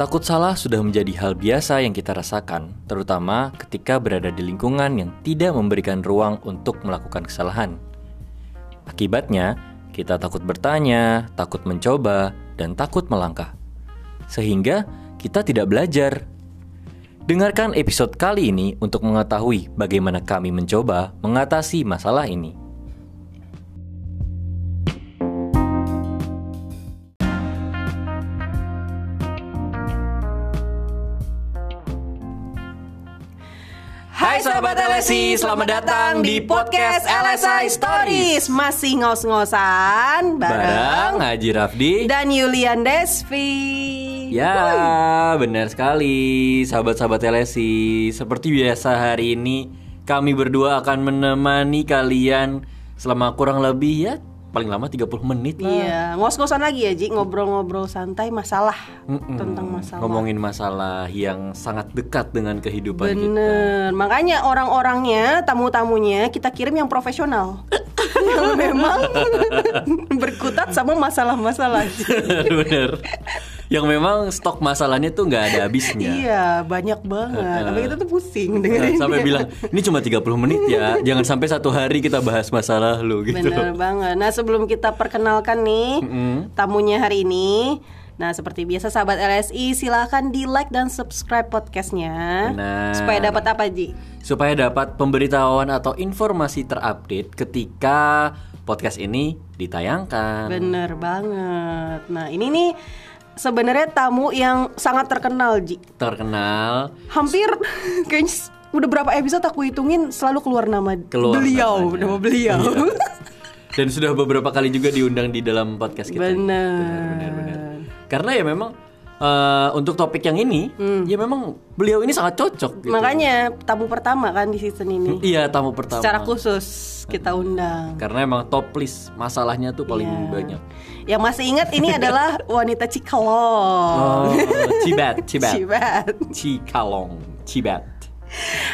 Takut salah sudah menjadi hal biasa yang kita rasakan, terutama ketika berada di lingkungan yang tidak memberikan ruang untuk melakukan kesalahan. Akibatnya, kita takut bertanya, takut mencoba, dan takut melangkah. Sehingga kita tidak belajar. Dengarkan episode kali ini untuk mengetahui bagaimana kami mencoba mengatasi masalah ini. Hai sahabat LSI, selamat datang di podcast LSI Stories. Masih ngos-ngosan Bareng Haji Rafdi dan Yulian Desvi. Ya, benar sekali sahabat-sahabat LSI. Seperti biasa hari ini kami berdua akan menemani kalian selama kurang lebih ya paling lama 30 menit lah. Iya, ngos-ngosan lagi ya, Ji, ngobrol-ngobrol santai masalah Mm-mm. tentang masalah. Ngomongin masalah yang sangat dekat dengan kehidupan kita. Bener, makanya orang-orangnya, tamu-tamunya kita kirim yang profesional, yang memang berkutat sama masalah-masalah. Bener. Yang memang stok masalahnya tuh nggak ada habisnya. Iya, banyak banget. Tapi kita tuh pusing dengerin. Sampai bilang ini cuma 30 menit ya, jangan sampai satu hari kita bahas masalah lu gitu. Bener banget. Nah sebelum kita perkenalkan nih Mm-mm. tamunya hari ini, nah seperti biasa sahabat LSI silahkan di like dan subscribe podcastnya Benar. supaya dapat apa Ji? supaya dapat pemberitahuan atau informasi terupdate ketika podcast ini ditayangkan. Bener banget. Nah ini nih sebenarnya tamu yang sangat terkenal Ji. Terkenal Hampir kayaknya udah berapa episode aku hitungin selalu keluar nama Keluar beliau, namanya. nama beliau. dan sudah beberapa kali juga diundang di dalam podcast kita. Bener. benar, benar. Karena ya memang eh, untuk topik yang ini, ya memang beliau ini sangat cocok. Gitu. Hmm. Makanya tamu pertama kan di season ini. Iya tamu pertama. Secara khusus kita undang. Karena emang top list masalahnya tuh paling Iya. banyak. Yang masih ingat ini adalah wanita Cikalong. Oh, Cibat, Cibat, Cibat. Cikalong, Cibat.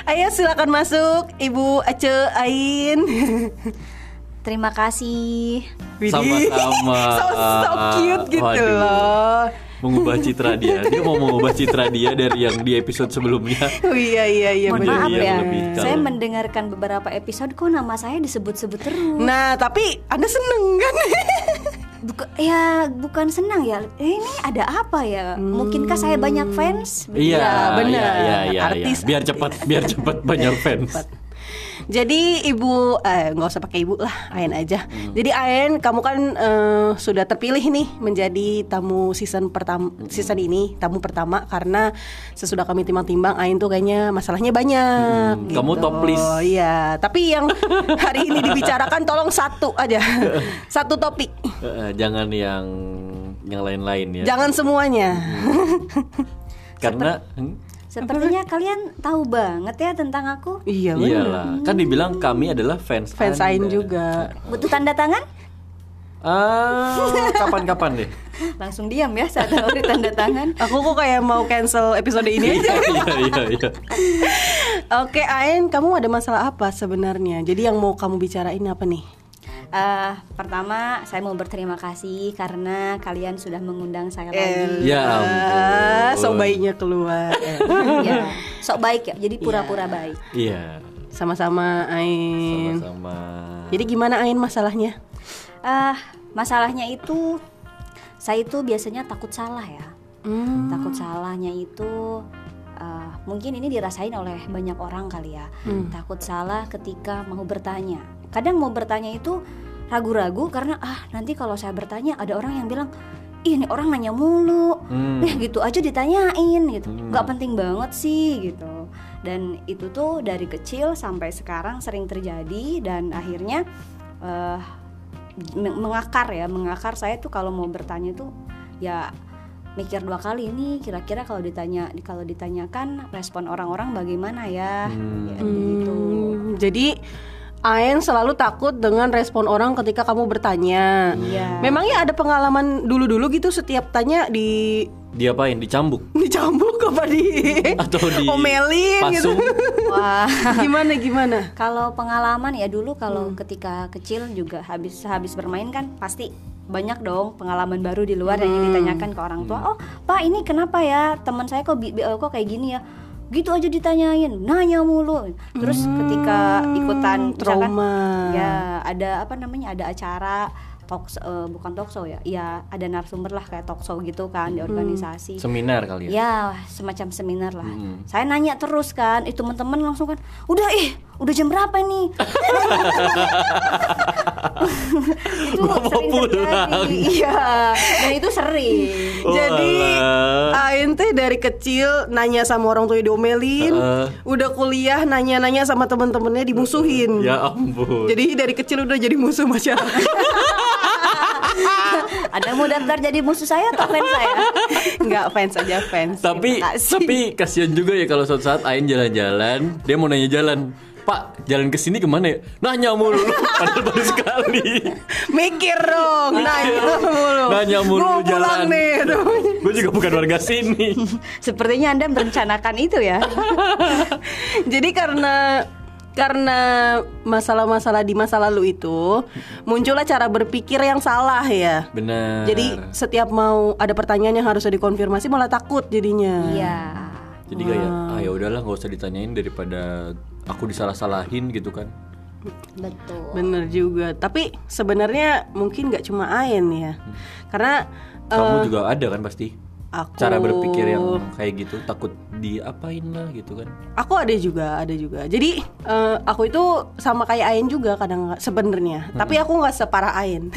Ayo silakan masuk Ibu Ace Ain. Terima kasih. Sama-sama. so, so cute gitu Waduh. loh. Mengubah citra dia. Dia mau mengubah citra dia dari yang di episode sebelumnya. Oh iya iya iya Mohon maaf iya, ya, lebih kalau- saya mendengarkan beberapa episode kok nama saya disebut-sebut terus. Nah tapi Anda seneng kan? Buka- ya bukan senang ya. Eh, ini ada apa ya? Mungkinkah saya banyak fans? Iya, benar. Iya, iya, iya, Artis. iya. Biar cepat, biar cepat banyak fans. Jadi Ibu eh nggak usah pakai Ibu lah, Ain aja. Jadi Ain, kamu kan eh, sudah terpilih nih menjadi tamu season pertama season ini, tamu pertama karena sesudah kami timbang-timbang Ain tuh kayaknya masalahnya banyak. gitu. kamu top list. Iya, tapi yang hari ini dibicarakan tolong satu aja, satu topik, jangan yang yang lain-lain ya. jangan semuanya. Karena hmm, Sepertinya kalian tahu banget ya tentang aku. iya benar. iyalah, kan dibilang kami adalah fans Fans. Ain juga. Butuh tanda tangan? Ah, kapan-kapan deh. Langsung diam ya saat beri tanda tangan. Aku kok kayak mau cancel episode ini aja. Iya, iya, iya. Oke, Ain, kamu ada masalah apa sebenarnya? Jadi yang mau kamu bicarain apa nih? Eh, pertama saya mau berterima kasih karena kalian sudah mengundang saya Eh, lagi. Ya Ah, ampun. so baiknya keluar. ya, sok baik ya. Jadi pura-pura baik. Iya, Sama-sama Ain. sama-sama. Jadi gimana Ain masalahnya? Ah, masalahnya itu saya itu biasanya takut salah ya. Hmm. Takut salahnya itu ah, mungkin ini dirasain oleh banyak orang kali ya. Hmm. Takut salah ketika mau bertanya. Kadang mau bertanya itu ragu-ragu karena ah nanti kalau saya bertanya ada orang yang bilang Ih, ini orang nanya mulu. Hmm. Eh gitu aja ditanyain gitu. Hmm. nggak penting banget sih gitu. Dan itu tuh dari kecil sampai sekarang sering terjadi dan akhirnya eh meng- mengakar ya, mengakar saya tuh kalau mau bertanya tuh ya mikir dua kali ini kira-kira kalau ditanya kalau ditanyakan respon orang-orang bagaimana ya, Hmm. ya begitu. Hmm, jadi Ain selalu takut dengan respon orang ketika kamu bertanya. Iya. Memangnya ada pengalaman dulu-dulu gitu setiap tanya di Diapain? Dicambuk? Dicambuk apa di Atau di omelin gitu. Wah. gimana gimana? Kalau pengalaman ya dulu kalau Hmm. ketika kecil juga habis habis bermain kan pasti banyak dong pengalaman baru di luar yang Hmm. ditanyakan ke orang tua. Oh, Pak, ini kenapa ya? Teman saya kok kok kayak gini ya? Gitu aja ditanyain, nanya mulu. Terus ketika ikutan misalkan Hmm, trauma. ya ada apa namanya? Ada acara talk eh, bukan talk show ya. Ya ada narasumber lah kayak talk show gitu kan di organisasi. Seminar kali ya? Ya semacam seminar lah. Mm-mm. Saya nanya terus kan, itu teman-teman langsung kan, udah ih, udah jam berapa nih? itu Mau sering pulang. terjadi. Iya, dan itu sering. Oh, Jadi. Ain teh dari kecil nanya sama orang tua diomelin, Heeh. udah kuliah nanya-nanya sama temen-temennya dimusuhin. Ya ampun. Jadi dari kecil udah jadi musuh masyarakat. Ada mau daftar jadi musuh saya atau fans saya? Enggak fans aja fans. tapi tapi kasihan juga ya kalau suatu saat Ain jalan-jalan, dia mau nanya jalan. Pak, jalan ke sini ke mana ya? Nanya mulu, padahal baru sekali. Mikir dong, nanya mulu. Nanya mulu Gua jalan. pulang nih. Gue juga bukan warga sini. Sepertinya Anda merencanakan itu ya. Jadi karena karena masalah-masalah di masa lalu itu muncullah cara berpikir yang salah ya. Benar. Jadi setiap mau ada pertanyaan yang harus dikonfirmasi malah takut jadinya. Iya. Jadi kayak ah ya udahlah nggak usah ditanyain daripada aku disalah-salahin gitu kan. Betul. Bener juga. Tapi sebenarnya mungkin nggak cuma Ain ya. Karena Kamu eh, juga ada kan pasti aku cara berpikir yang kayak gitu takut diapain lah gitu kan. Aku ada juga, ada juga. Jadi eh, aku itu sama kayak Ain juga kadang sebenarnya. Tapi aku nggak separah Ain.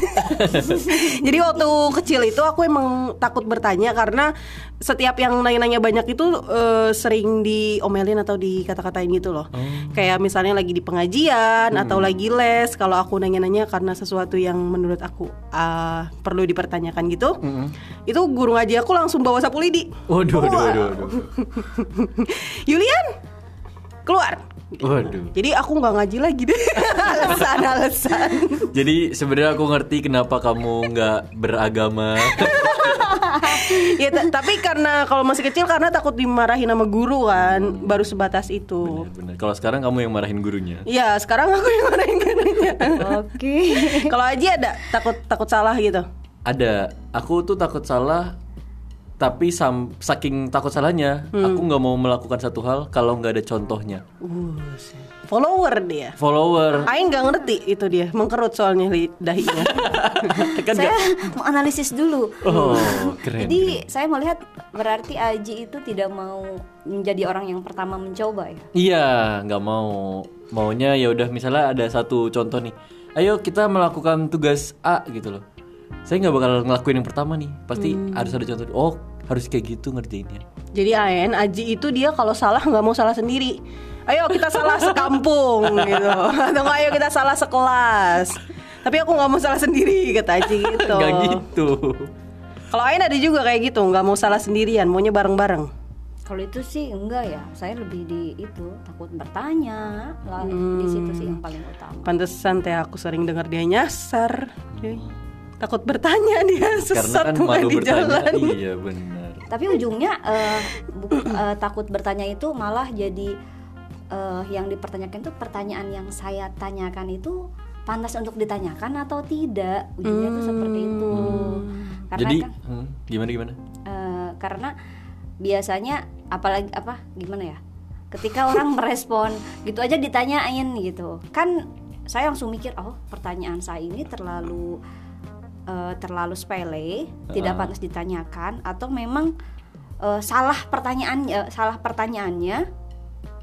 Jadi waktu kecil itu aku emang takut bertanya karena setiap yang nanya-nanya banyak itu eh, sering diomelin atau dikata-katain gitu loh. Kayak misalnya lagi di pengajian atau lagi les. Kalau aku nanya-nanya karena sesuatu yang menurut aku ah, perlu dipertanyakan gitu, itu guru ngaji aku langsung bawa sapu lidi. Waduh, waduh, waduh, waduh. Yulian keluar Waduh. jadi aku nggak ngaji lagi deh alasan alasan Jadi sebenarnya aku ngerti kenapa kamu nggak beragama. ya ta- tapi karena kalau masih kecil karena takut dimarahin sama guru kan baru sebatas itu Benar. Kalau sekarang kamu yang marahin gurunya. ya sekarang aku yang marahin gurunya Oke. kalau Aji ada takut takut salah gitu Ada. Aku tuh takut salah. Tapi sam- saking takut salahnya, aku nggak mau melakukan satu hal kalau nggak ada contohnya. follower dia Follower. Aing nggak ngerti itu dia mengkerut soalnya dahinya kan saya mau analisis dulu. Oh, keren. Jadi saya melihat berarti Aji itu tidak mau menjadi orang yang pertama mencoba ya. Iya, nggak mau. Maunya ya udah misalnya ada satu contoh nih. Ayo kita melakukan tugas A gitu loh. Saya nggak bakal ngelakuin yang pertama nih. Pasti harus ada contoh. Oh, harus kayak gitu ngerjainnya. jadi Ain Aji itu dia kalau salah nggak mau salah sendiri ayo kita salah sekampung gitu atau nggak, ayo kita salah sekelas tapi aku nggak mau salah sendiri kata Aji gitu Nggak gitu. Kalau Ain ada juga kayak gitu, nggak mau salah sendirian, maunya bareng-bareng. Kalau itu sih enggak ya. Saya lebih di itu takut bertanya. Lah di situ sih yang paling utama. Pantesan teh aku sering dengar dia nyasar. Cuy. Takut bertanya dia Karena sesat kan mulai malu di bertanya. jalan. Iya benar. Tapi ujungnya eh, bu- eh, takut bertanya itu malah jadi eh, yang dipertanyakan itu pertanyaan yang saya tanyakan itu pantas untuk ditanyakan atau tidak. Ujungnya itu seperti itu. Karena Jadi kan hmm, gimana gimana? Eh, karena biasanya apalagi apa gimana ya ketika orang merespon gitu aja ditanyain gitu kan saya langsung mikir oh pertanyaan saya ini terlalu eh, terlalu sepele tidak pantas ditanyakan atau memang eh, salah pertanyaan eh, salah pertanyaannya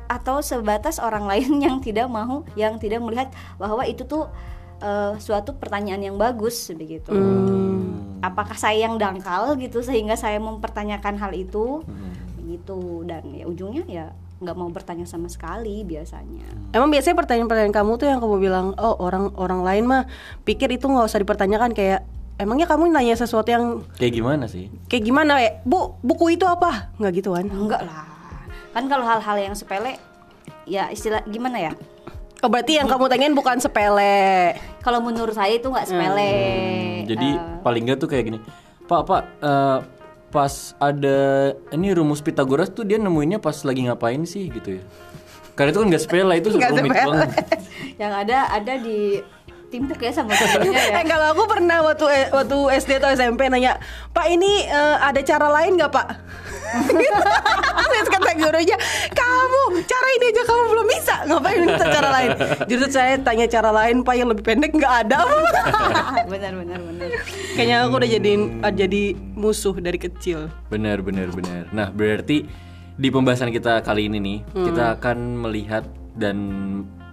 atau sebatas orang lain yang tidak mau yang tidak melihat bahwa itu tuh eh, suatu pertanyaan yang bagus begitu. Apakah saya yang dangkal gitu sehingga saya mempertanyakan hal itu? Gitu dan ya ujungnya ya nggak mau bertanya sama sekali biasanya Emang biasanya pertanyaan-pertanyaan kamu tuh yang kamu bilang, oh orang orang lain mah pikir itu nggak usah dipertanyakan kayak emangnya kamu nanya sesuatu yang Kayak gimana sih? kayak gimana ya, bu buku itu apa? Nggak gitu kan? enggak lah kan kalau hal-hal yang sepele ya istilah gimana ya Oh berarti yang kamu tanyain bukan sepele. kalau menurut saya itu nggak sepele Hmm, Jadi Eh, paling nggak tuh kayak gini. Pak, Pak, eh, pas ada ini rumus Pitagoras tuh dia nemuinnya pas lagi ngapain sih gitu ya? Karena itu kan nggak sepele itu Nggak rumit sepele. banget. yang ada ada di timpuk ya sama gurunya ya Eh kalau aku pernah waktu eh, waktu SD atau SMP nanya, Pak ini eh, ada cara lain nggak Pak? Terus kata gurunya, kamu cara ini aja kamu belum bisa, ngapain minta cara lain? Justru saya tanya cara lain Pak yang lebih pendek nggak ada. benar benar benar Kayaknya aku udah jadi jadi musuh dari kecil. Benar, benar, benar. Nah, berarti di pembahasan kita kali ini nih, kita akan melihat dan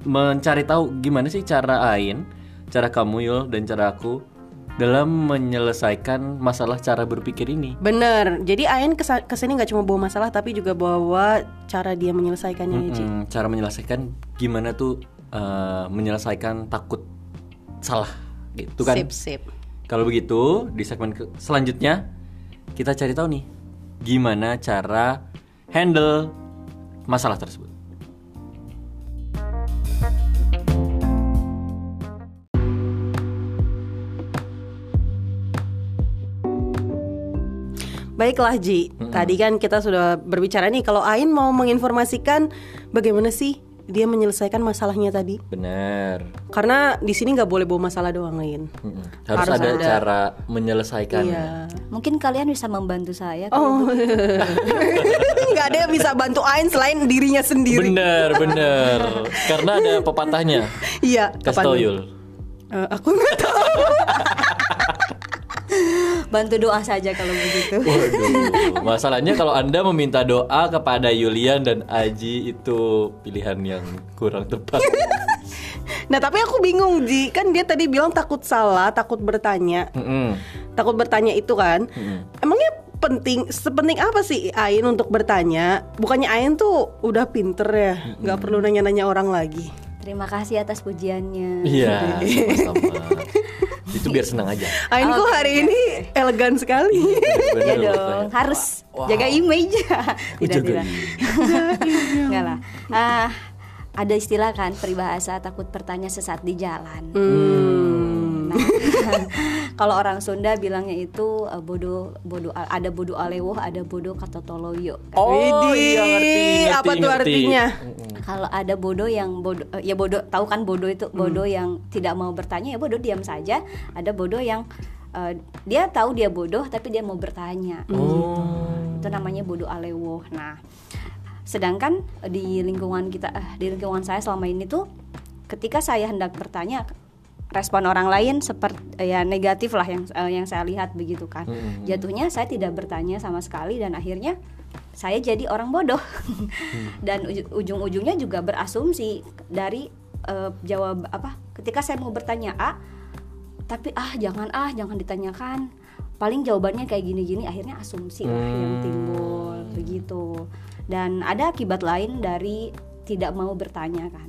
mencari tahu gimana sih cara Ain, cara kamu Yul dan cara aku dalam menyelesaikan masalah cara berpikir ini. Bener. Jadi kesa- ke sini nggak cuma bawa masalah tapi juga bawa cara dia menyelesaikannya ya, Ci. Mm, cara menyelesaikan gimana tuh eh, menyelesaikan takut salah gitu kan. Sip sip. Kalau begitu, di segmen selanjutnya kita cari tahu nih gimana cara handle masalah tersebut. Baiklah Ji, tadi kan kita sudah berbicara nih kalau Ain mau menginformasikan bagaimana sih dia menyelesaikan masalahnya tadi. Benar. Karena di sini nggak boleh bawa masalah doang Ain. Mm-mm. Harus, ada, cara menyelesaikannya. Iya. mungkin kalian bisa membantu saya Oh, nggak ada yang bisa bantu Ain selain dirinya sendiri. Benar, benar. Karena ada pepatahnya. Iya. Kasih kapan? tau Yul. Eh, aku nggak tahu. bantu doa saja kalau begitu Waduh. Masalahnya kalau Anda meminta doa kepada Yulian dan Aji itu pilihan yang kurang tepat. Nah tapi aku bingung Ji, kan dia tadi bilang takut salah, takut bertanya. Mm-mm. Takut bertanya itu kan. Emangnya penting sepenting apa sih Ain untuk bertanya? Bukannya Ain tuh udah pinter ya, nggak perlu nanya-nanya orang lagi. terima kasih atas pujiannya Iya, sama-sama. Itu biar senang aja. Ain kok hari ini elegan sekali. Bener ya loh, dong. Harus. Jaga image tidak Jaga tidak. enggak lah. Ah, ada istilah kan peribahasa takut bertanya sesat di jalan. Hmm. Kalau orang Sunda bilangnya itu eh, bodoh bodoh ada bodoh alewoh ada bodoh katotoloyo. Oh, Widih, iya ngerti, ngerti, apa tuh ngerti. artinya? kalau ada bodoh yang bodoh eh, ya bodoh tahu kan bodoh itu bodoh yang tidak mau bertanya ya bodoh diam saja. Ada bodoh yang eh, dia tahu dia bodoh tapi dia mau bertanya. Oh. itu namanya bodoh alewo nah sedangkan di lingkungan kita di lingkungan saya selama ini tuh ketika saya hendak bertanya respon orang lain seperti ya negatif lah yang eh, yang saya lihat begitu kan. Hmm. jatuhnya saya tidak bertanya sama sekali dan akhirnya saya jadi orang bodoh. Dan uju- ujung-ujungnya juga berasumsi dari eh, jawab apa ketika saya mau bertanya A tapi ah jangan ah jangan ditanyakan. Paling jawabannya kayak gini-gini akhirnya asumsi lah yang timbul begitu. Dan ada akibat lain dari tidak mau bertanya kan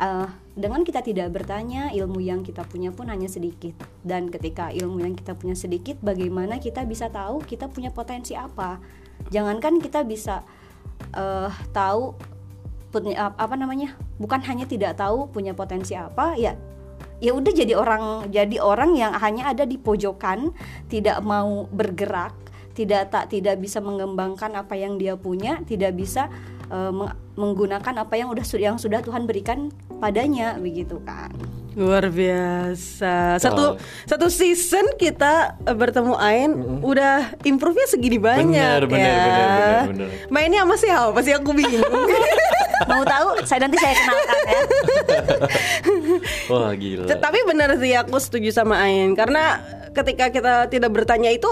Eh, dengan kita tidak bertanya ilmu yang kita punya pun hanya sedikit. Dan ketika ilmu yang kita punya sedikit bagaimana kita bisa tahu kita punya potensi apa? Jangankan kita bisa eh, tahu punya apa namanya? Bukan hanya tidak tahu punya potensi apa ya ya udah jadi orang jadi orang yang hanya ada di pojokan tidak mau bergerak tidak tak tidak bisa mengembangkan apa yang dia punya tidak bisa meng- menggunakan apa yang udah yang sudah Tuhan berikan padanya begitu kan Luar biasa. Satu Oh. satu season kita bertemu Ain udah improve-nya segini banyak Bener, bener, ya. bener, bener, bener. Mainnya sama siapa? Pasti aku bingung. mau tahu saya nanti saya kenalkan ya Wah gila. Tapi benar sih aku setuju sama Ain karena ketika kita tidak bertanya itu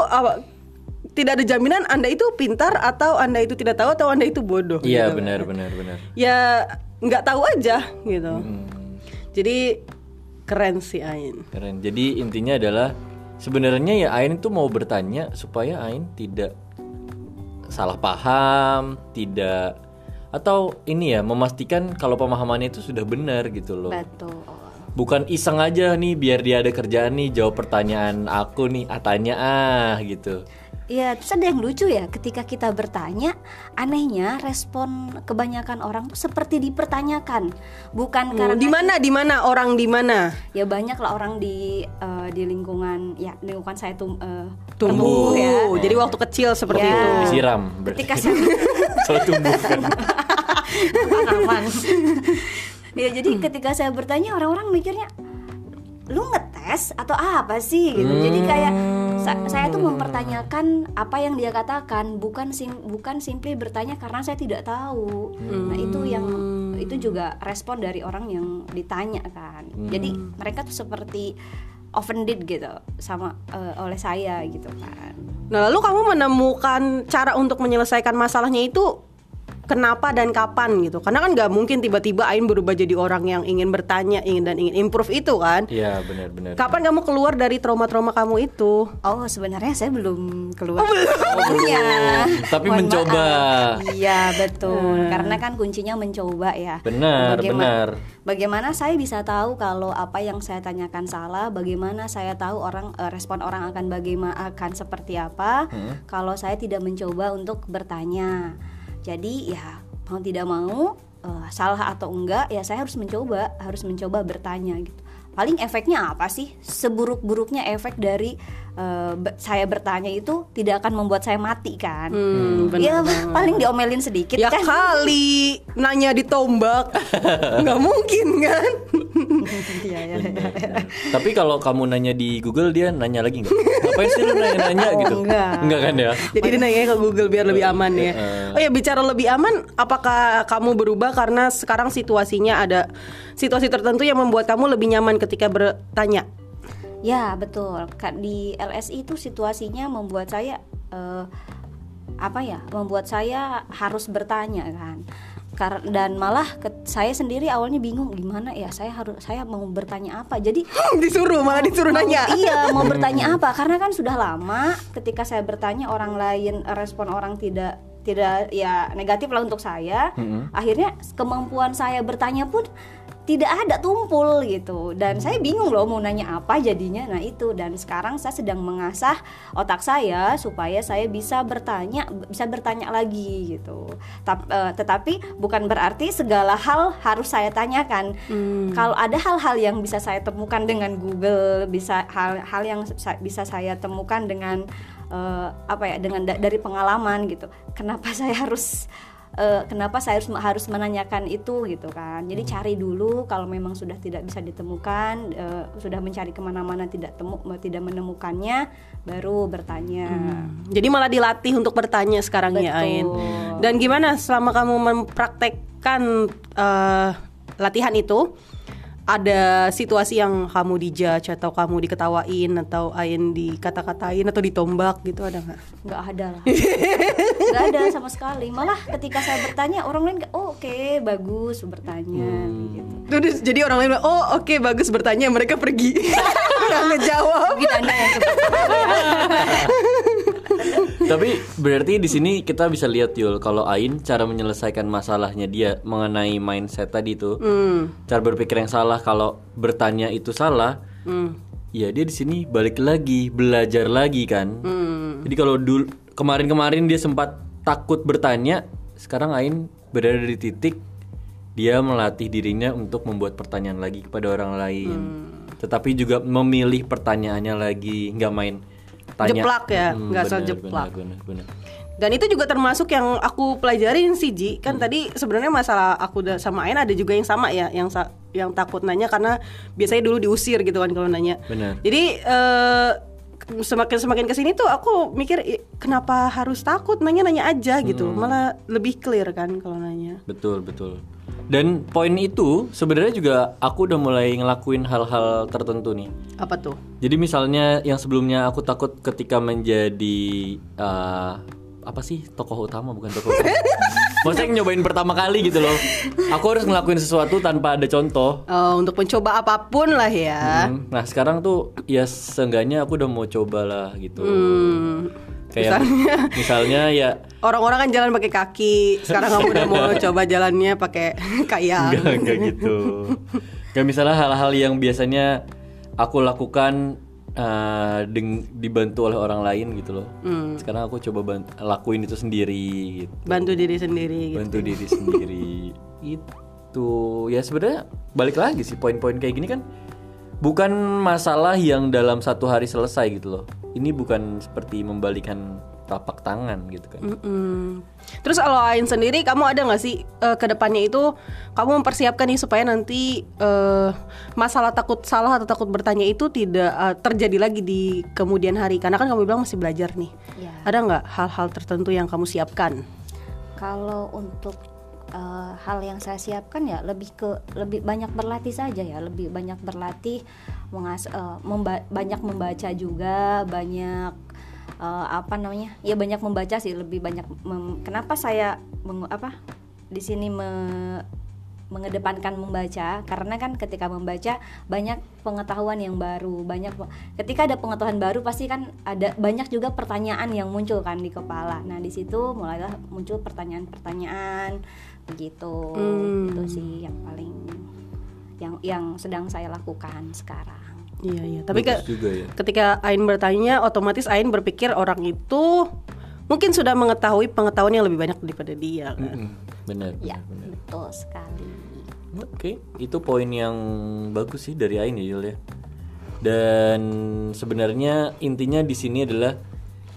tidak ada jaminan Anda itu pintar atau Anda itu tidak tahu atau Anda itu bodoh. Iya gitu. benar benar benar. Ya nggak tahu aja gitu. Hmm. Jadi keren sih Ain. Keren. Jadi intinya adalah sebenarnya ya Ain itu mau bertanya supaya Ain tidak salah paham, tidak atau ini ya memastikan kalau pemahamannya itu sudah benar gitu loh. betul Bukan iseng aja nih biar dia ada kerjaan nih jawab pertanyaan aku nih, ah tanya ah gitu. Iya, terus ada yang lucu ya, ketika kita bertanya, anehnya respon kebanyakan orang tuh seperti dipertanyakan, bukan karena di mana di mana orang di mana? ya banyak lah orang di eh, di lingkungan ya lingkungan saya tuh eh, Tumbuh. ya. Jadi waktu kecil seperti Ya. itu. Disiram. Ketika saya tumbuh kan. aman. ya jadi ketika saya bertanya orang-orang mikirnya lu ngetes atau apa sih gitu. Jadi kayak sa- saya tuh mempertanyakan apa yang dia katakan, bukan sim bukan simply bertanya karena saya tidak tahu. Nah, itu yang itu juga respon dari orang yang ditanya kan. Jadi mereka tuh seperti offended gitu sama eh, oleh saya gitu kan. Nah, lalu kamu menemukan cara untuk menyelesaikan masalahnya itu kenapa dan kapan gitu? Karena kan nggak mungkin tiba-tiba Ain berubah jadi orang yang ingin bertanya, ingin dan ingin improve itu kan? Iya benar-benar. Kapan kamu keluar dari trauma-trauma kamu itu? Oh sebenarnya saya belum keluar. Oh, belum. Tapi Mohon mencoba. maaf. Iya betul. Karena kan kuncinya mencoba ya. Benar, Bagaimana- benar. Bagaimana saya bisa tahu kalau apa yang saya tanyakan salah? Bagaimana saya tahu orang eh, respon orang akan bagaimana akan seperti apa? Kalau saya tidak mencoba untuk bertanya. Jadi ya mau tidak mau eh, salah atau enggak ya saya harus mencoba, harus mencoba bertanya gitu. Paling efeknya apa sih? Seburuk-buruknya efek dari eh, saya bertanya itu tidak akan membuat saya mati kan? Hmm, Ya benar. paling diomelin sedikit Ya kan? kali nanya ditombak, nggak mungkin kan? Iya, iya. Tapi kalau kamu nanya di Google dia nanya lagi nggak? Ngapain sih lu nanya-nanya Oh, gitu? enggak. Enggak kan ya? Jadi dia nanya ke Google biar lebih aman ya. Oh ya bicara lebih aman, apakah kamu berubah karena sekarang situasinya ada situasi tertentu yang membuat kamu lebih nyaman ketika bertanya? Ya betul. Di LSI itu situasinya membuat saya eh, apa ya? Membuat saya harus bertanya kan. Dan malah ke- saya sendiri awalnya bingung gimana ya saya harus saya mau bertanya apa. Jadi disuruh malah disuruh mau- nanya. Iya, mau bertanya apa? Karena kan sudah lama ketika saya bertanya orang lain respon orang tidak tidak ya negatif lah untuk saya. Akhirnya kemampuan saya bertanya pun tidak ada tumpul gitu. Dan saya bingung loh mau nanya apa jadinya. Nah itu. Dan sekarang saya sedang mengasah otak saya supaya saya bisa bertanya bisa bertanya lagi gitu. Tap- eh, tetapi bukan berarti segala hal harus saya tanyakan. Kalau ada hal-hal yang bisa saya temukan dengan Google bisa hal-hal yang sa- bisa saya temukan dengan eh, apa ya dengan da- dari pengalaman gitu. Kenapa saya harus eh, kenapa saya harus harus menanyakan itu gitu kan jadi cari dulu kalau memang sudah tidak bisa ditemukan eh, sudah mencari ke mana-mana tidak temu tidak menemukannya baru bertanya Jadi malah dilatih untuk bertanya sekarang ya Betul. Ain. Dan gimana selama kamu mempraktekkan eh, latihan itu? Ada situasi yang kamu dijudge atau kamu diketawain atau Ain dikata-katain atau ditombak gitu ada nggak? nggak ada lah. Nggak ada sama sekali. Malah ketika saya bertanya orang lain oh, oke bagus bertanya gitu. Terus jadi orang lain oh oke bagus bertanya mereka pergi. Nggak ngejawab. yang seperti Tapi berarti di sini kita bisa lihat Yul kalau Ain cara menyelesaikan masalahnya dia mengenai mindset tadi itu. Hmm. Cara berpikir yang salah kalau bertanya itu salah. Hmm. Ya dia di sini balik lagi belajar lagi kan. Hmm. Jadi kalau dulu kemarin-kemarin dia sempat takut bertanya, sekarang Ain berada di titik dia melatih dirinya untuk membuat pertanyaan lagi kepada orang lain. Hmm. Tetapi juga memilih pertanyaannya lagi, nggak main tanya. Jeplak ya, Hmm, nggak asal jeplak. benar, benar, benar. Dan itu juga termasuk yang aku pelajarin sih Ji. Kan tadi sebenarnya masalah aku sama Ain ada juga yang sama ya, yang sa- yang takut nanya karena biasanya dulu diusir gitu kan kalau nanya. Benar. Jadi eh, semakin semakin ke sini tuh aku mikir "Ih, kenapa harus takut nanya nanya aja gitu, malah lebih clear kan kalau nanya. Betul, betul. Dan poin itu sebenarnya juga aku udah mulai ngelakuin hal-hal tertentu nih. Apa tuh? Jadi misalnya yang sebelumnya aku takut ketika menjadi eh, apa sih tokoh utama bukan tokoh utama. Maksudnya nyobain pertama kali gitu loh. Aku harus ngelakuin sesuatu tanpa ada contoh. Eh, untuk mencoba apa pun lah ya. Hmm, Nah sekarang tuh ya seenggaknya aku udah mau coba lah gitu. Hmm. Kayak misalnya ya Orang-orang kan jalan pakai kaki, sekarang kamu udah mau coba jalannya pakai kayang. Enggak, enggak gitu. Kayak misalnya hal-hal yang biasanya aku lakukan deng- dibantu oleh orang lain gitu loh. Hmm. Sekarang aku coba lakuin itu sendiri gitu. bantu diri sendiri gitu. Bantu diri sendiri. itu ya sebenarnya balik lagi sih poin-poin kayak gini kan bukan masalah yang dalam satu hari selesai gitu loh. Ini bukan seperti membalikan tapak tangan gitu kan. Mm-mm. Terus kalau Ain sendiri kamu ada nggak sih eh, ke depannya itu kamu mempersiapkan nih supaya nanti eh, masalah takut salah atau takut bertanya itu tidak eh, terjadi lagi di kemudian hari karena kan kamu bilang masih belajar nih. Ya. Ada nggak hal-hal tertentu yang kamu siapkan? Kalau untuk eh, hal yang saya siapkan ya lebih ke lebih banyak berlatih saja ya, lebih banyak berlatih, mengas eh, memba- banyak membaca juga, banyak eh, apa namanya? Ya banyak membaca sih, lebih banyak. kenapa saya apa di sini me- mengedepankan membaca karena kan ketika membaca banyak pengetahuan yang baru banyak ketika ada pengetahuan baru pasti kan ada banyak juga pertanyaan yang muncul kan di kepala nah di situ mulailah muncul pertanyaan-pertanyaan begitu Hmm. itu sih yang paling yang yang sedang saya lakukan sekarang Iya iya. Tapi ke- juga ya. ketika Ain bertanya, otomatis Ain berpikir orang itu mungkin sudah mengetahui pengetahuan yang lebih banyak daripada dia. Kan? Mm-mm. Benar, ya betul sekali Oke, itu poin yang bagus sih dari Ain ya Yul ya. Dan sebenarnya intinya di sini adalah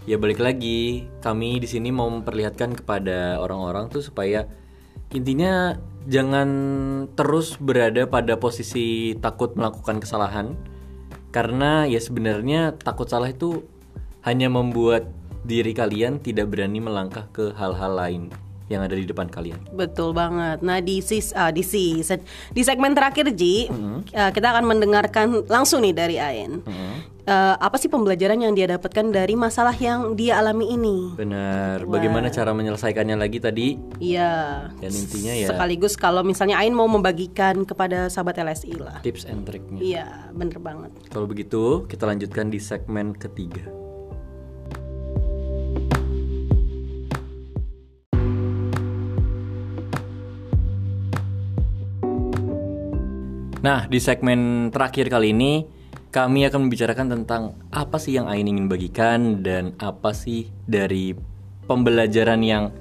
ya balik lagi kami di sini mau memperlihatkan kepada orang-orang tuh supaya intinya jangan terus berada pada posisi takut melakukan kesalahan karena ya sebenarnya takut salah itu hanya membuat diri kalian tidak berani melangkah ke hal-hal lain yang ada di depan kalian. Betul banget. Nah di sis, ah, di season, di segmen terakhir Ji, eh, kita akan mendengarkan langsung nih dari Ain. Eh, apa sih pembelajaran yang dia dapatkan dari masalah yang dia alami ini? Benar. Bagaimana cara menyelesaikannya lagi tadi? Iya. Dan intinya ya Sekaligus kalau misalnya Ain mau membagikan kepada sahabat LSI lah. tips and triknya. Iya, bener banget. Kalau begitu, kita lanjutkan di segmen ketiga. Nah, di segmen terakhir kali ini kami akan membicarakan tentang apa sih yang Ain ingin bagikan dan apa sih dari pembelajaran yang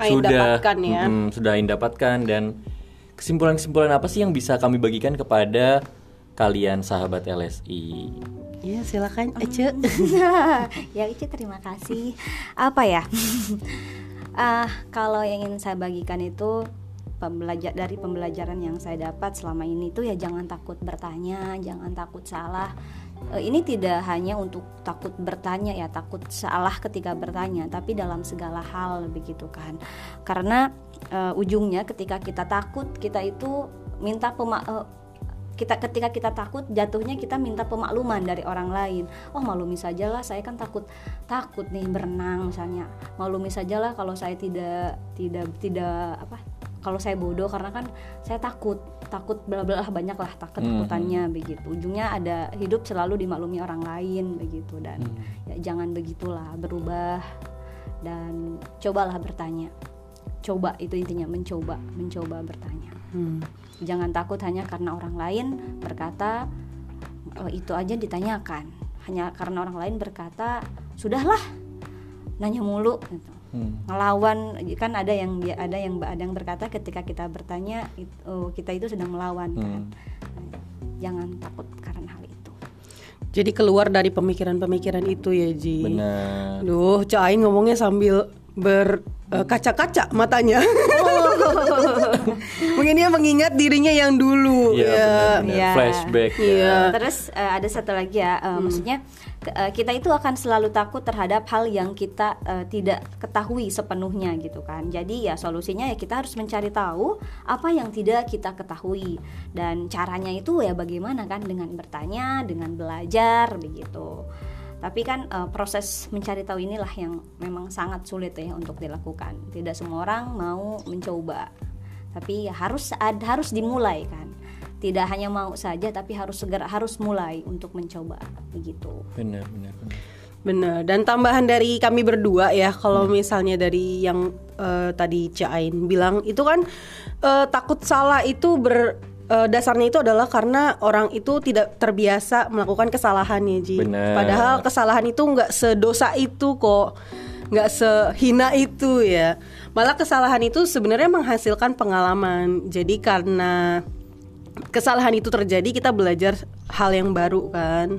Ain sudah dapatkan ya. Mm, sudah Ain dapatkan dan kesimpulan-kesimpulan apa sih yang bisa kami bagikan kepada kalian sahabat LSI? Iya, silakan Ece. ya Ici terima kasih apa ya ah kalau yang ingin saya bagikan itu pembelajar dari pembelajaran yang saya dapat selama ini tuh ya jangan takut bertanya jangan takut salah. Eh, ini tidak hanya untuk takut bertanya ya takut salah ketika bertanya tapi dalam segala hal begitu kan. Karena eh, ujungnya ketika kita takut kita itu minta pema eh, kita ketika kita takut jatuhnya kita minta pemakluman dari orang lain. Oh maklumi sajalah saya kan takut takut nih berenang misalnya. Maklumi sajalah kalau saya tidak tidak tidak apa kalau saya bodoh karena kan saya takut takut bla bla banyak lah tak ketakutannya begitu. Ujungnya ada hidup selalu dimaklumi orang lain begitu. Dan ya jangan begitulah berubah dan cobalah bertanya. Coba itu intinya mencoba mencoba bertanya. Hmm. jangan takut hanya karena orang lain berkata "Oh, itu aja ditanyakan. Hanya karena orang lain berkata sudahlah nanya mulu gitu Hmm. ngelawan kan ada yang ada yang ada yang berkata ketika kita bertanya it- oh, kita itu sedang melawan kan jangan takut karena hal itu Jadi keluar dari pemikiran-pemikiran itu ya Ji. Benar. Duh, Cak Ain ngomongnya sambil berkaca-kaca matanya. Mungkin dia mengingat dirinya yang dulu. Iya, ya. benar-benar. Iya. Flashback ya. Iya. Terus eh, ada satu lagi ya, eh, maksudnya ke- eh, kita itu akan selalu takut terhadap hal yang kita eh, tidak ketahui sepenuhnya gitu kan. Jadi ya solusinya ya kita harus mencari tahu apa yang tidak kita ketahui dan caranya itu ya bagaimana kan dengan bertanya, dengan belajar begitu. Tapi kan eh, proses mencari tahu inilah yang memang sangat sulit ya untuk dilakukan. Tidak semua orang mau mencoba. Tapi ya harus ad- harus dimulai kan tidak hanya mau saja tapi harus segera harus mulai untuk mencoba begitu Benar, benar, benar. Bener. Dan tambahan dari kami berdua ya, kalau misalnya dari yang eh, tadi Cak Ain bilang itu kan eh, takut salah itu ber eh, dasarnya itu adalah karena orang itu tidak terbiasa melakukan kesalahan ya Ji. Benar. Padahal kesalahan itu nggak sedosa itu kok, nggak sehina itu ya. Malah kesalahan itu sebenarnya menghasilkan pengalaman. Jadi karena kesalahan itu terjadi kita belajar hal yang baru kan.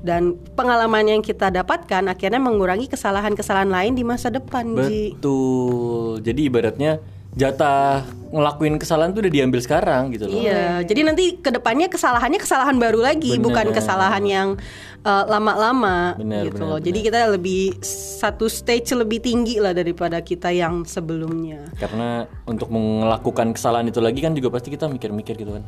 Dan pengalaman yang kita dapatkan akhirnya mengurangi kesalahan-kesalahan lain di masa depan Ji. Betul. Jadi ibaratnya jatah ngelakuin kesalahan tuh udah diambil sekarang gitu loh. Iya, jadi nanti ke depannya kesalahannya kesalahan baru lagi, Bener. bukan kesalahan yang uh, lama-lama Bener, gitu bener, loh. Jadi kita lebih satu stage lebih tinggi lah daripada kita yang sebelumnya. Karena untuk melakukan kesalahan itu lagi kan juga pasti kita mikir-mikir gitu kan.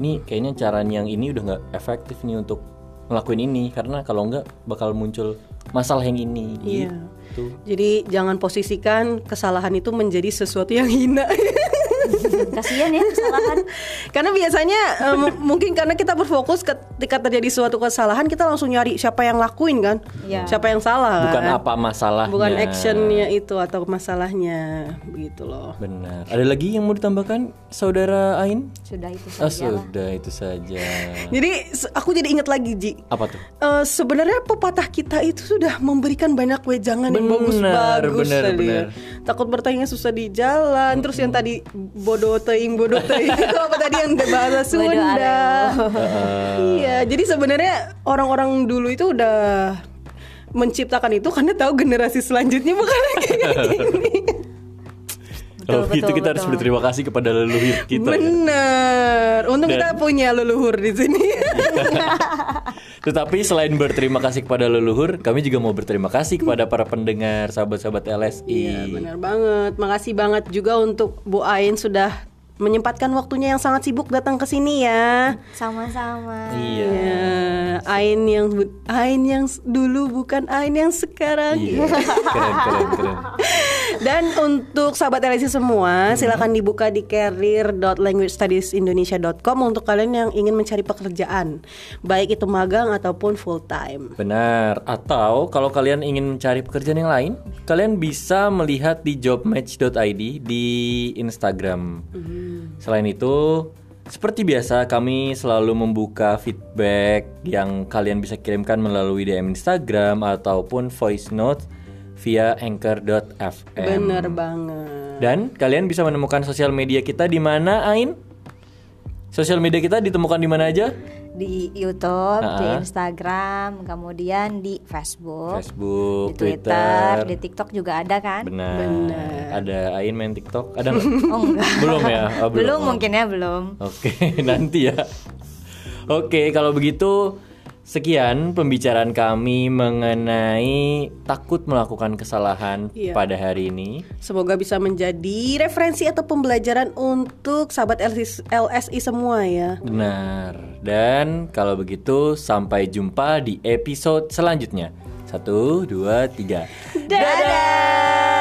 Ini kayaknya cara yang ini udah nggak efektif nih untuk ngelakuin ini karena kalau nggak bakal muncul masalah yang ini. Iya. Gitu. Jadi jangan posisikan kesalahan itu menjadi sesuatu yang hina. Kasihan ya kesalahan. karena biasanya eh, m- mungkin karena kita berfokus ketika terjadi suatu kesalahan kita langsung nyari siapa yang lakuin kan, Iya. siapa yang salah. Bukan kan? apa masalahnya. Bukan actionnya itu atau masalahnya begitu loh. Benar. Ada lagi yang mau ditambahkan, saudara Ain? Sudah itu Oh, saja lah. sudah itu saja. Jadi aku jadi ingat lagi Ji. Apa tuh? Eh, sebenarnya pepatah kita itu sudah memberikan banyak wejangan yang Benar, bagus-bagus benar, tadi ya. benar. Takut bertanya susah di jalan, terus yang tadi bodoh teing bodoh teing itu apa tadi yang bahasa Sunda. iya, jadi sebenarnya orang-orang dulu itu udah menciptakan itu karena tahu generasi selanjutnya bakal kayak gini. Kalau Betul, gitu betul, kita harus betul. berterima kasih kepada leluhur kita. ya. Bener. Untung Dan- kita punya leluhur di sini. Tetapi selain berterima kasih kepada leluhur, kami juga mau berterima kasih kepada para pendengar, sahabat-sahabat LSI. Iya benar banget. Makasih banget juga untuk Bu Ain sudah menyempatkan waktunya yang sangat sibuk datang ke sini ya. Sama-sama. Iya. Ya, Ain yang Ain yang dulu bukan Ain yang sekarang. Iya. keren, keren, keren. Dan untuk sahabat LSI semua, silakan dibuka di career.languagestudiesindonesia.com untuk kalian yang ingin mencari pekerjaan, baik itu magang ataupun full time. Benar. Atau kalau kalian ingin mencari pekerjaan yang lain, kalian bisa melihat di jobmatch.id di Instagram. Selain itu, seperti biasa kami selalu membuka feedback yang kalian bisa kirimkan melalui DM Instagram ataupun voice note via anchor.fm. Bener banget. Dan kalian bisa menemukan sosial media kita di mana, Ain? Sosial media kita ditemukan di mana aja? Di YouTube, di Ah. Instagram, kemudian di Facebook, Facebook, di Twitter, di TikTok juga ada kan? Benar. Ada Ain main TikTok? Ada nggak? Oh enggak. belum ya? Oh, belum Oh. mungkin ya belum. Oke, nanti ya. Oke, kalau begitu sekian pembicaraan kami mengenai takut melakukan kesalahan Iya. pada hari ini. Semoga bisa menjadi referensi atau pembelajaran untuk sahabat LSI, LSI semua ya. Benar. Dan kalau begitu sampai jumpa di episode selanjutnya. Satu, dua, tiga. Dadah.